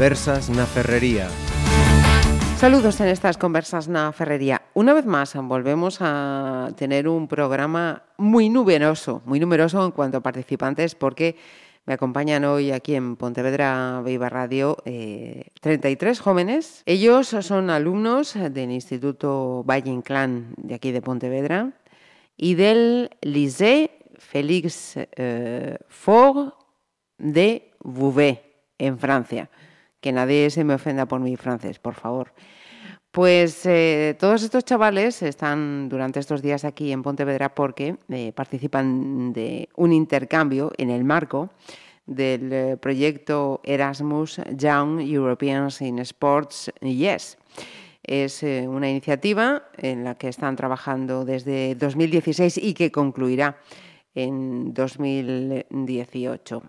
Conversas na Ferrería. Saludos en estas conversas na Ferrería. Una vez más volvemos a tener un programa muy numeroso, muy numeroso en cuanto a participantes porque me acompañan hoy aquí en Pontevedra Viva Radio eh, 33 jóvenes. Ellos son alumnos del Instituto Valle Inclán de aquí de Pontevedra y del Lycée Félix eh, de Vouvet en Francia. Que nadie se me ofenda por mi francés, por favor. Pues eh, todos estos chavales están durante estos días aquí en Pontevedra porque eh, participan de un intercambio en el marco del eh, proyecto Erasmus Young Europeans in Sports Yes. Es una iniciativa en la que están trabajando desde 2016 y que concluirá en 2018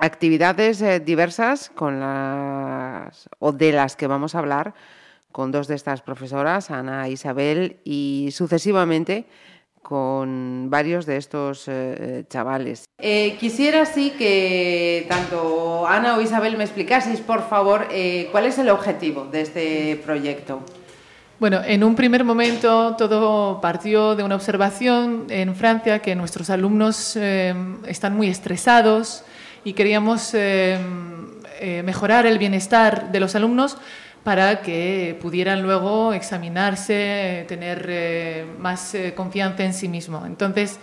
actividades eh, diversas con las o de las que vamos a hablar con dos de estas profesoras, Ana e Isabel, y sucesivamente con varios de estos eh, chavales. Eh, quisiera sí que tanto Ana o Isabel me explicaseis, por favor, eh, cuál es el objetivo de este proyecto. Bueno, en un primer momento todo partió de una observación en Francia que nuestros alumnos eh, están muy estresados y queríamos eh, eh, mejorar el bienestar de los alumnos para que pudieran luego examinarse, tener eh, más confianza en sí mismo. Entonces,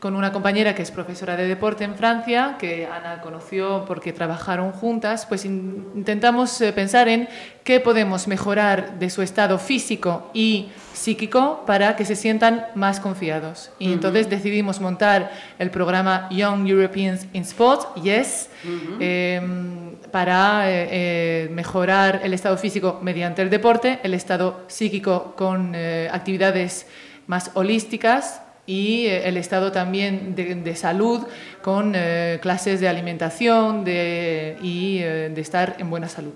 con una compañera que es profesora de deporte en Francia, que Ana conoció porque trabajaron juntas, pues in intentamos eh, pensar en qué podemos mejorar de su estado físico y psíquico para que se sientan más confiados. Y uh -huh. entonces decidimos montar el programa Young Europeans in Sport, YES, uh -huh. eh, para eh, eh, mejorar el estado físico mediante el deporte, el estado psíquico con actividades más holísticas y eh, el estado también de, de salud con eh, clases de alimentación de, y eh, de estar en buena salud.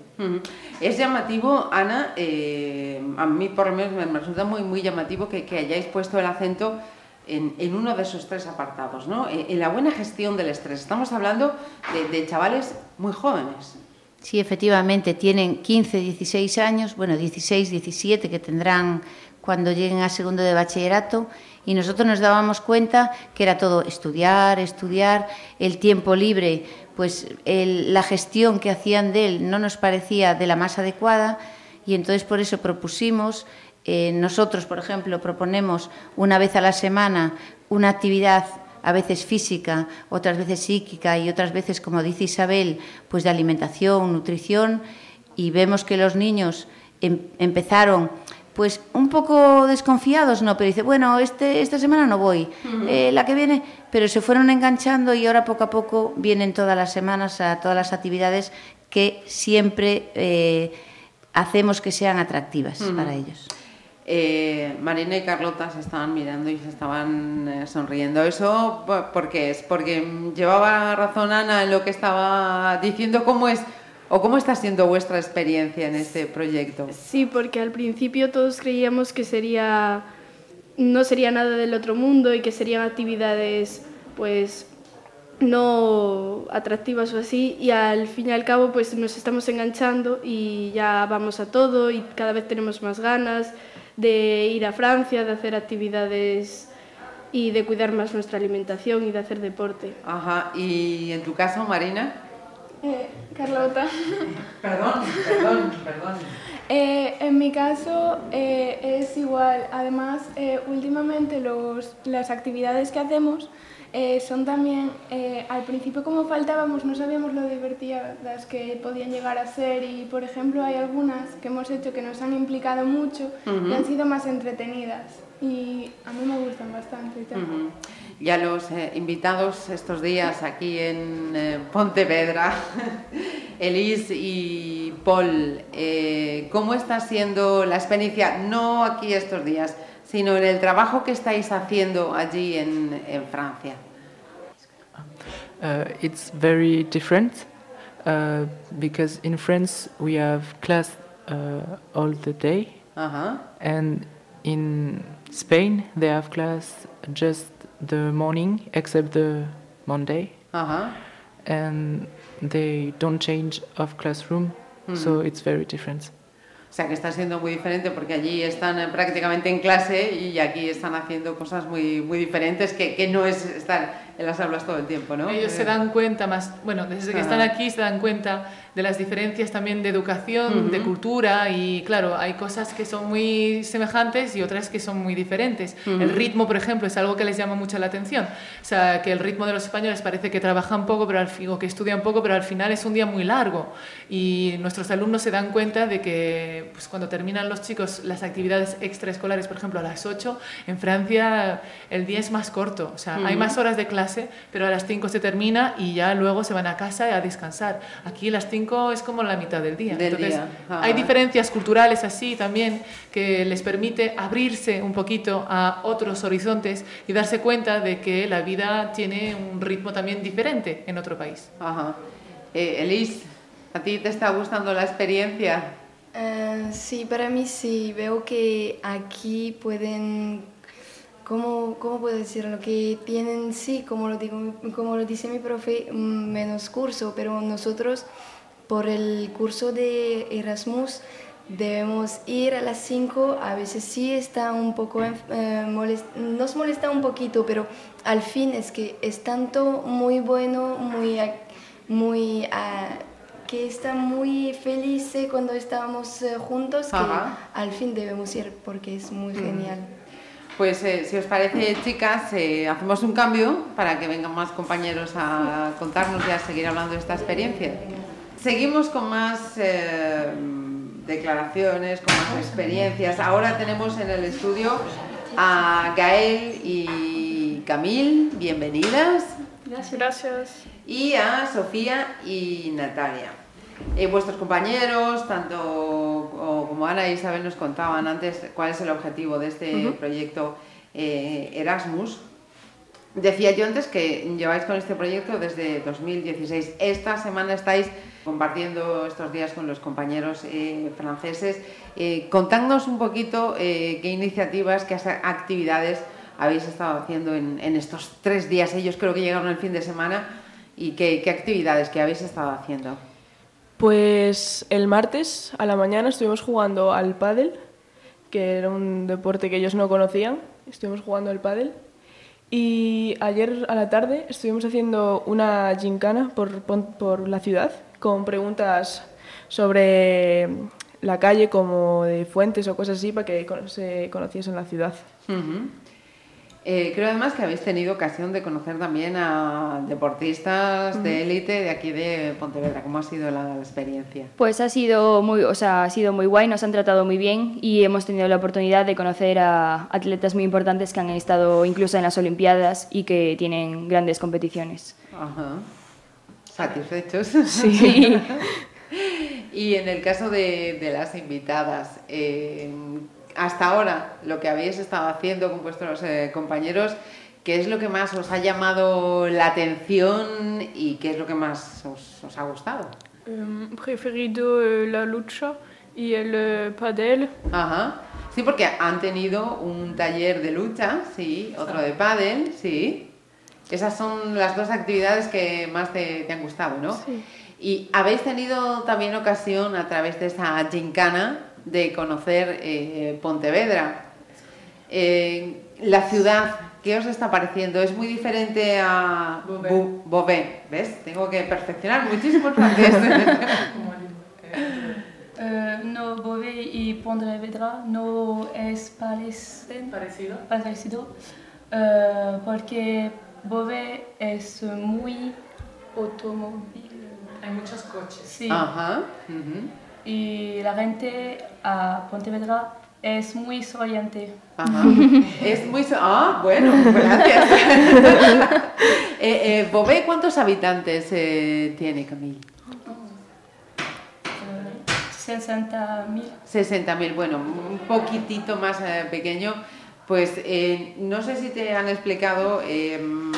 Es llamativo, Ana, eh, a mí por lo menos me resulta muy, muy llamativo que, que hayáis puesto el acento en, en, uno de esos tres apartados, ¿no? En, en, la buena gestión del estrés. Estamos hablando de, de chavales muy jóvenes. Sí, efectivamente, tienen 15, 16 años, bueno, 16, 17 que tendrán cuando lleguen a segundo de bachillerato y nosotros nos dábamos cuenta que era todo estudiar, estudiar, el tiempo libre, pues la gestión que hacían de él no nos parecía de la más adecuada y entonces por eso propusimos, eh, nosotros por ejemplo proponemos una vez a la semana una actividad a veces física, otras veces psíquica y otras veces, como dice Isabel, pues de alimentación, nutrición y vemos que los niños em empezaron pues un poco desconfiados, no, pero dice, bueno, este, esta semana no voy, uh -huh. eh, la que viene, pero se fueron enganchando y ahora poco a poco vienen todas las semanas a todas las actividades que siempre eh, hacemos que sean atractivas uh -huh. para ellos. Eh, Marina y Carlota se estaban mirando y se estaban sonriendo. ¿Eso por qué es? Porque llevaba razón Ana en lo que estaba diciendo, ¿cómo es? ¿O cómo está siendo vuestra experiencia en este proyecto? Sí, porque al principio todos creíamos que sería no sería nada del otro mundo y que serían actividades pues no atractivas o así y al fin y al cabo pues nos estamos enganchando y ya vamos a todo y cada vez tenemos más ganas de ir a Francia, de hacer actividades y de cuidar más nuestra alimentación y de hacer deporte. Ajá, ¿y en tu caso, Marina? Eh, Carlota. Perdón, perdón, perdón. Eh, en mi caso eh, es igual. Además, eh, últimamente los, las actividades que hacemos eh, son también, eh, al principio como faltábamos, no sabíamos lo divertidas que podían llegar a ser y, por ejemplo, hay algunas que hemos hecho que nos han implicado mucho uh -huh. y han sido más entretenidas y a mí me gustan bastante. Uh -huh y a los eh, invitados estos días aquí en eh, Pontevedra, Elise y Paul. Eh, ¿Cómo está siendo la experiencia, no aquí estos días, sino en el trabajo que estáis haciendo allí en, en Francia? Uh, it's very different uh, because in France we have class uh, all the day, -huh. and in Spain they have class just the morning except the Monday. Uh -huh. And they don't change of classroom So it's very different. O sea, que está siendo muy diferente porque allí están eh, prácticamente en clase y aquí están haciendo cosas muy, muy diferentes que, que no es estar en las aulas todo el tiempo, ¿no? Ellos se dan cuenta más, bueno, desde que están aquí se dan cuenta de las diferencias también de educación, de cultura y claro, hay cosas que son muy semejantes y otras que son muy diferentes. El ritmo, por ejemplo, es algo que les llama mucho la atención. O sea, que el ritmo de los españoles parece que trabajan poco pero al, o que estudian poco, pero al final es un día muy largo. Y nuestros alumnos se dan cuenta de que pues, cuando terminan los chicos las actividades extraescolares, por ejemplo, a las 8, en Francia el día es más corto, o sea, hay más horas de clase, pero a las 5 se termina y ya luego se van a casa a descansar. Aquí las 5 es como la mitad del día. Entonces, hay diferencias culturales así también que les permite abrirse un poquito a otros horizontes y darse cuenta de que la vida tiene un ritmo también diferente en otro país. Ajá. Eh, Elise, ¿a ti te está gustando la experiencia? Eh, sí, para mí sí. Veo que aquí pueden ¿Cómo, ¿Cómo puedo decirlo? Que tienen, sí, como lo, digo, como lo dice mi profe, menos curso, pero nosotros por el curso de Erasmus debemos ir a las 5, a veces sí está un poco, eh, nos molesta un poquito, pero al fin es que es tanto muy bueno, muy, muy, ah, que está muy feliz cuando estábamos eh, juntos, que al fin debemos ir porque es muy mm. genial. Pues eh, si os parece, chicas, hacemos un cambio para que vengan más compañeros a contarnos y a seguir hablando de esta experiencia. Seguimos con más eh, declaraciones, con más experiencias. Ahora tenemos en el estudio a Gael y Camil, bienvenidas. Gracias. Y a Sofía y Natalia. Eh, vuestros compañeros, tanto como Ana y Isabel nos contaban antes cuál es el objetivo de este proyecto eh, Erasmus, Decía yo antes que lleváis con este proyecto desde 2016. Esta semana estáis compartiendo estos días con los compañeros eh, franceses. Eh, contadnos un poquito qué iniciativas, qué actividades habéis estado haciendo en, estos tres días. Ellos creo que llegaron el fin de semana. ¿Y qué, actividades que habéis estado haciendo? Pues el martes a la mañana estuvimos jugando al pádel, que era un deporte que ellos no conocían. Estuvimos jugando al pádel y ayer a la tarde estuvimos haciendo una gincana por, por la ciudad con preguntas sobre la calle como de fuentes o cosas así para que se conociesen la ciudad. Eh, creo además que habéis tenido ocasión de conocer también a deportistas de élite de aquí de Pontevedra. ¿Cómo ha sido la, experiencia? Pues ha sido muy, o sea, ha sido muy guay, nos han tratado muy bien y hemos tenido la oportunidad de conocer a atletas muy importantes que han estado incluso en las Olimpiadas y que tienen grandes competiciones. Ajá. ¿Satisfechos? Sí. y en el caso de, de las invitadas, eh, hasta ahora lo que habéis estado haciendo con vuestros eh, compañeros, ¿qué es lo que más os ha llamado la atención y qué es lo que más os, ha gustado? Preferido eh, la lucha y el eh, padel. Ajá. Sí, porque han tenido un taller de lucha, sí, otro de padel, sí. Esas son las dos actividades que más te, han gustado, ¿no? Sí. Y habéis tenido también ocasión a través de esa gincana de conocer eh, Pontevedra. Eh, la ciudad, ¿qué os está pareciendo? ¿Es muy diferente a Bobé? ¿Ves? Tengo que perfeccionar muchísimo el francés. Uh, no, Bové y Pontevedra no es parecido, parecido uh, porque Bové es muy automóvil. Hay muchos coches. Sí. Ajá. Y la gente a Pontevedra es muy sonriente. es muy... Ah, bueno, gracias. eh, eh, Bobé, ¿cuántos habitantes eh, tiene, Camille? 60.000. 60.000, bueno, un poquitito más eh, pequeño. Pues eh, no sé si te han explicado em,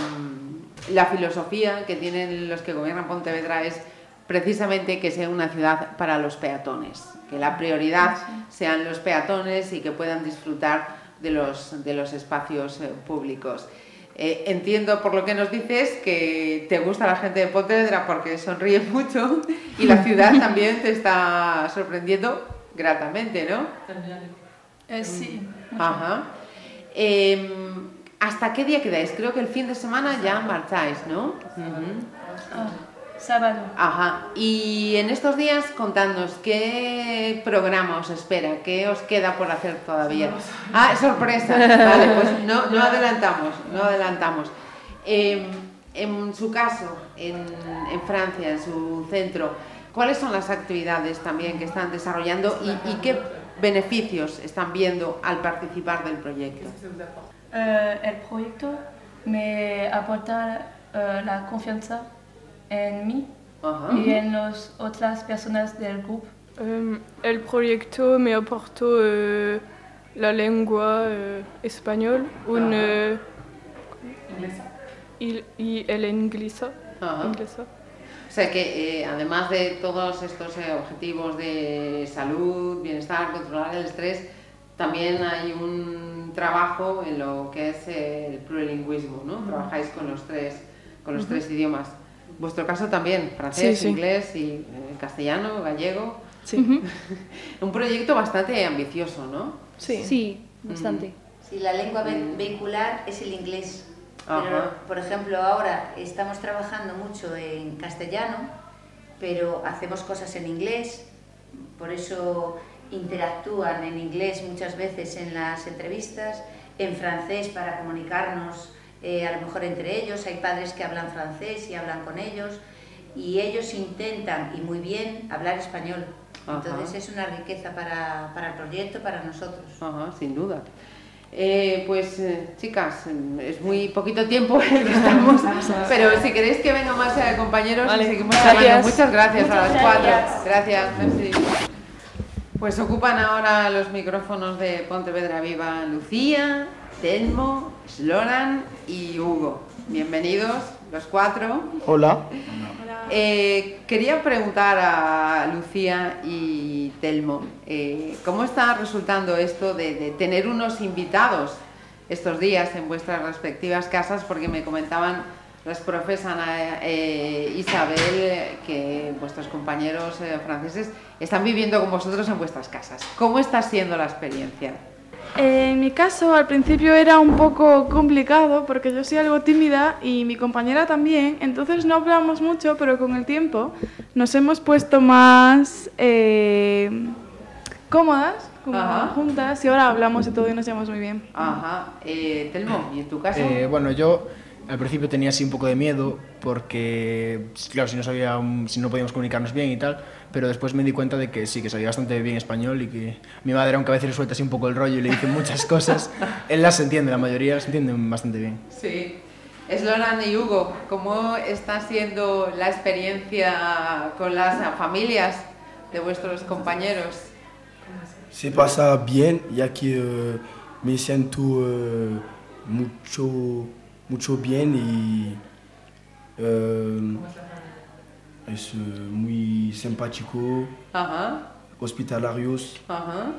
la filosofía que tienen los que gobiernan Pontevedra es precisamente que sea una ciudad para los peatones, que la prioridad sean los peatones y que puedan disfrutar de los, de los espacios eh, públicos. Eh, entiendo por lo que nos dices que te gusta la gente de Pontevedra porque sonríe mucho y la ciudad también te está sorprendiendo gratamente, ¿no? Eh, sí. Ajá. Em, ¿Hasta qué día quedáis? Creo que el fin de semana ya marcháis, ¿no? Ah, sábado. Ajá. Y en estos días, contadnos, ¿qué programa os espera? ¿Qué os queda por hacer todavía? Ah, sorpresa. Vale, pues no, no adelantamos, no adelantamos. Em, en su caso, en, en Francia, en su centro, ¿cuáles son las actividades también que están desarrollando y, y qué beneficios están viendo al participar del proyecto? Eh, el proyecto me aporta eh, la confianza en mí Ajá. y en las otras personas del grupo. Euh, el proyecto me aportó euh, la lengua euh, español un, euh, y, y el inglés. Ajá. inglesa. O sea que eh, además de todos estos eh, objetivos de salud, bienestar, controlar el estrés, también hay un trabajo en lo que es eh, el plurilingüismo, ¿no? Trabajáis con los tres, con los tres idiomas. Vuestro caso también, francés, Sí, sí. inglés y eh, castellano, gallego. Sí. Un proyecto bastante ambicioso, ¿no? Sí. Sí, bastante. Sí, la lengua ve- vehicular es el inglés. Pero, Ajá. por ejemplo, ahora estamos trabajando mucho en castellano, pero hacemos cosas en inglés, por eso interactúan en inglés muchas veces en las entrevistas, en francés para comunicarnos eh, a lo mejor entre ellos, hay padres que hablan francés y hablan con ellos, y ellos intentan, y muy bien, hablar español. Ajá. Entonces es una riqueza para, para el proyecto, para nosotros. Ajá, sin duda. Eh, pues eh, chicas, es muy poquito tiempo el que estamos, pero si queréis que vengan más eh, compañeros, Vale, seguimos gracias. hablando. Muchas gracias a Muchas las cuatro. gracias. Gracias, merci. Pues ocupan ahora los micrófonos de Pontevedra Viva Lucía, Telmo, Sloran y Hugo. Bienvenidos los cuatro. Hola. Eh, quería preguntar a Lucía y Telmo, eh, ¿cómo está resultando esto de, de tener unos invitados estos días en vuestras respectivas casas? Porque me comentaban las profes Ana e Isabel eh, que vuestros compañeros eh, franceses están viviendo con vosotros en vuestras casas. ¿Cómo está siendo la experiencia? En mi caso, al principio era un poco complicado porque yo soy algo tímida y mi compañera también, entonces no hablamos mucho, pero con el tiempo nos hemos puesto más eh, cómodas, como Ajá. juntas, y ahora hablamos y todo y nos llevamos muy bien. Ajá, eh, Telmo, ¿y en tu caso? Eh, bueno, yo al principio tenía así un poco de miedo porque, claro, si no, sabía, si no podíamos comunicarnos bien y tal, pero después me di cuenta de que sí, que sabía bastante bien español y que mi madre, aunque a veces le suelta así un poco el rollo y le dice muchas cosas, él las entiende, la mayoría las entienden bastante bien. Sí. Sloran y Hugo, ¿cómo está siendo la experiencia con las familias de vuestros compañeros? Se pasa bien, ya que eh, me siento eh, mucho, mucho bien y eh, es eh, muy simpático, Ajá, hospitalarios. ajá.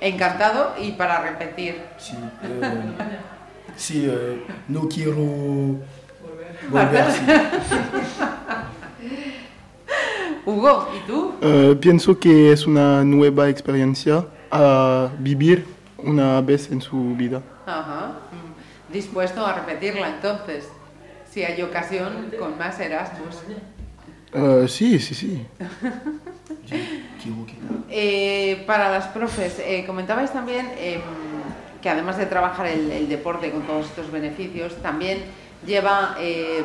Encantado y para repetir. Sí, eh, sí, eh, no quiero volver. sí. Hugo, ¿y tú? Eh, pienso que es una nueva experiencia a vivir una vez en su vida. Ajá. Dispuesto a repetirla entonces, si hay ocasión con más Erasmus. Eh, sí, sí, sí. Eh, para las profes, eh, comentabais también em, que además de trabajar el, el deporte con todos estos beneficios, también lleva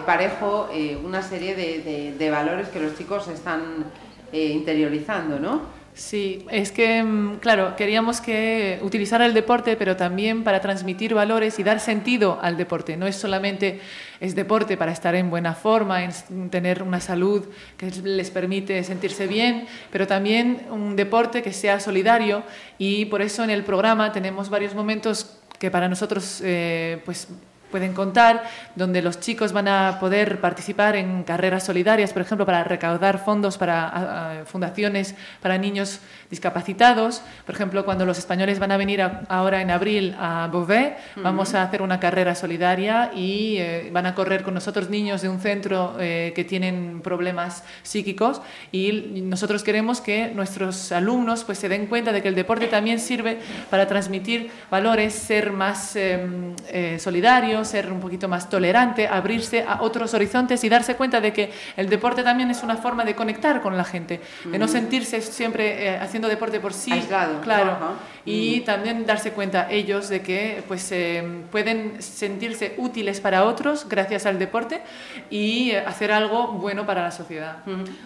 parejo una serie de, de- de valores que los chicos están interiorizando, ¿no? Sí, es que, mm, claro, queríamos que utilizara el deporte, pero también para transmitir valores y dar sentido al deporte. No es solamente es deporte para estar en buena forma, tener una salud que les permite sentirse bien, pero también un deporte que sea solidario y por eso en el programa tenemos varios momentos que para nosotros eh, pues pueden contar, donde los chicos van a poder participar en carreras solidarias, por ejemplo, para recaudar fondos para fundaciones para niños discapacitados. Por ejemplo, cuando los españoles van a venir ahora en abril a Beauvais, vamos a hacer una carrera solidaria y eh, van a correr con nosotros niños de un centro eh, que tienen problemas psíquicos y nosotros queremos que nuestros alumnos pues se den cuenta de que el deporte también sirve para transmitir valores, ser más em, eh, solidario, ser un poquito más tolerante, abrirse a otros horizontes y darse cuenta de que el deporte también es una forma de conectar con la gente, de no sentirse siempre haciendo deporte por sí, Aislado. claro, y también darse cuenta ellos de que pues em, pueden sentirse útiles para otros gracias al deporte y hacer algo bueno para la sociedad.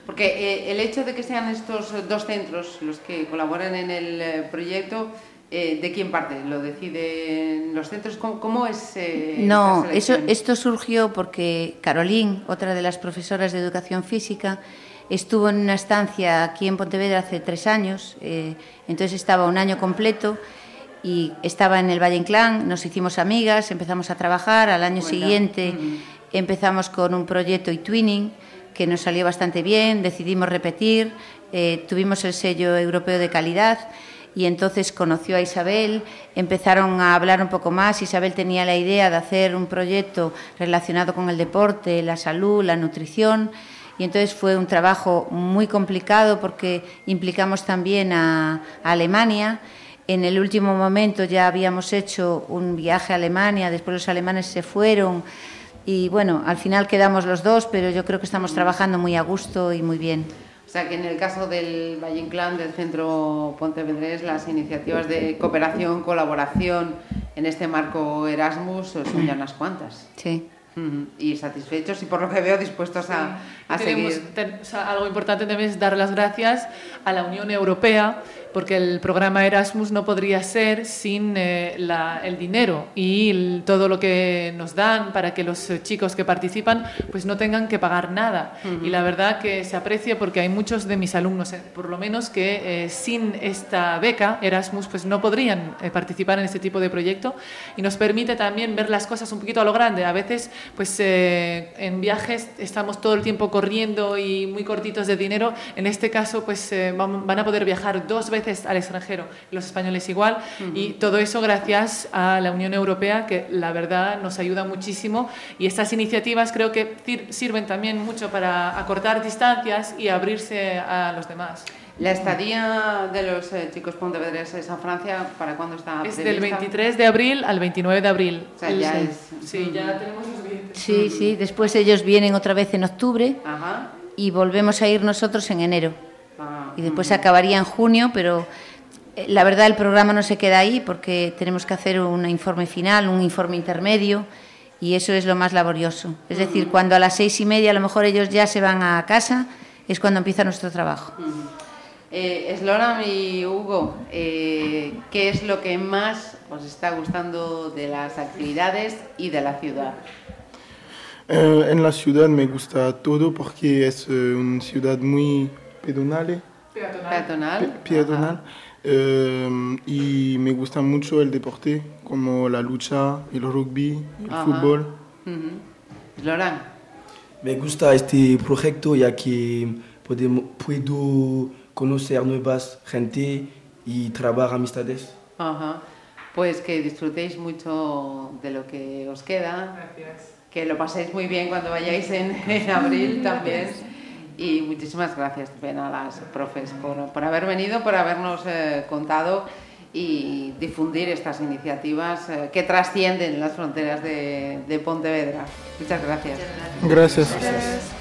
Porque eh, el hecho de que sean estos dos centros los que colaboran en el eh, proyecto, eh, ¿de quién parte? ¿Lo deciden los centros? ¿Cómo, es? no, eso, esto surgió porque Carolín, otra de las profesoras de educación física, estuvo en una estancia aquí en Pontevedra hace tres años, entonces estaba un año completo y estaba en el Valle Inclán, nos hicimos amigas, empezamos a trabajar, al año siguiente empezamos con un proyecto e-twinning que nos salió bastante bien, decidimos repetir, eh, tuvimos el sello europeo de calidad y entonces conoció a Isabel, empezaron a hablar un poco más, Isabel tenía la idea de hacer un proyecto relacionado con el deporte, la salud, la nutrición, y entonces fue un trabajo muy complicado porque implicamos también a Alemania, en el último momento ya habíamos hecho un viaje a Alemania, después los alemanes se fueron y bueno, al final quedamos los dos, pero yo creo que estamos trabajando muy a gusto y muy bien. O sea que en el caso del Valle Inclán, del Centro Pontevedrés, las iniciativas de cooperación, colaboración en este marco Erasmus son ya unas cuantas. Sí. Y satisfechos y por lo que veo dispuestos a, a seguir. algo importante también es dar las gracias a la Unión Europea porque el programa Erasmus no podría ser sin eh, el dinero y todo lo que nos dan para que los chicos que participan pues no tengan que pagar nada. Y la verdad que se aprecia porque hay muchos de mis alumnos, eh, por lo menos, que eh, sin esta beca Erasmus pues no podrían participar en este tipo de proyecto y nos permite también ver las cosas un poquito a lo grande. A veces pues en viajes estamos todo el tiempo corriendo y muy cortitos de dinero. En este caso pues van a poder viajar dos veces al extranjero, los españoles igual, y todo eso gracias a la Unión Europea, que la verdad nos ayuda muchísimo, y estas iniciativas creo que sirven también mucho para acortar distancias y abrirse a los demás. La estadía de los eh, chicos pontevedreses a Francia, ¿para cuándo está Es del 23 de abril al 29 de abril. O sea, ya es... Sí, ya tenemos los billetes. Sí, sí, después ellos vienen otra vez en octubre y volvemos a ir nosotros en enero y después se acabaría en junio, pero eh, la verdad el programa no se queda ahí porque tenemos que hacer un informe final, un informe intermedio y eso es lo más laborioso. Es decir, cuando a las seis y media a lo mejor ellos ya se van a casa, es cuando empieza nuestro trabajo. Eh, Sloram y Hugo, eh, ¿qué es lo que más os está gustando de las actividades y de la ciudad? en la ciudad me gusta todo porque es una ciudad muy pedonal Peatonal. Eh, y me gusta mucho el deporte, como la lucha, el rugby, el fútbol. Loran. Me gusta este proyecto ya que podemos, puedo conocer nuevas gente y trabajar amistades. Pues que disfrutéis mucho de lo que os queda. Que lo paséis muy bien cuando vayáis en, en abril también. Y muchísimas gracias también a las profes por, por haber venido, por habernos eh, contado y difundir estas iniciativas eh, que trascienden las fronteras de, de Pontevedra. Muchas gracias. gracias. gracias.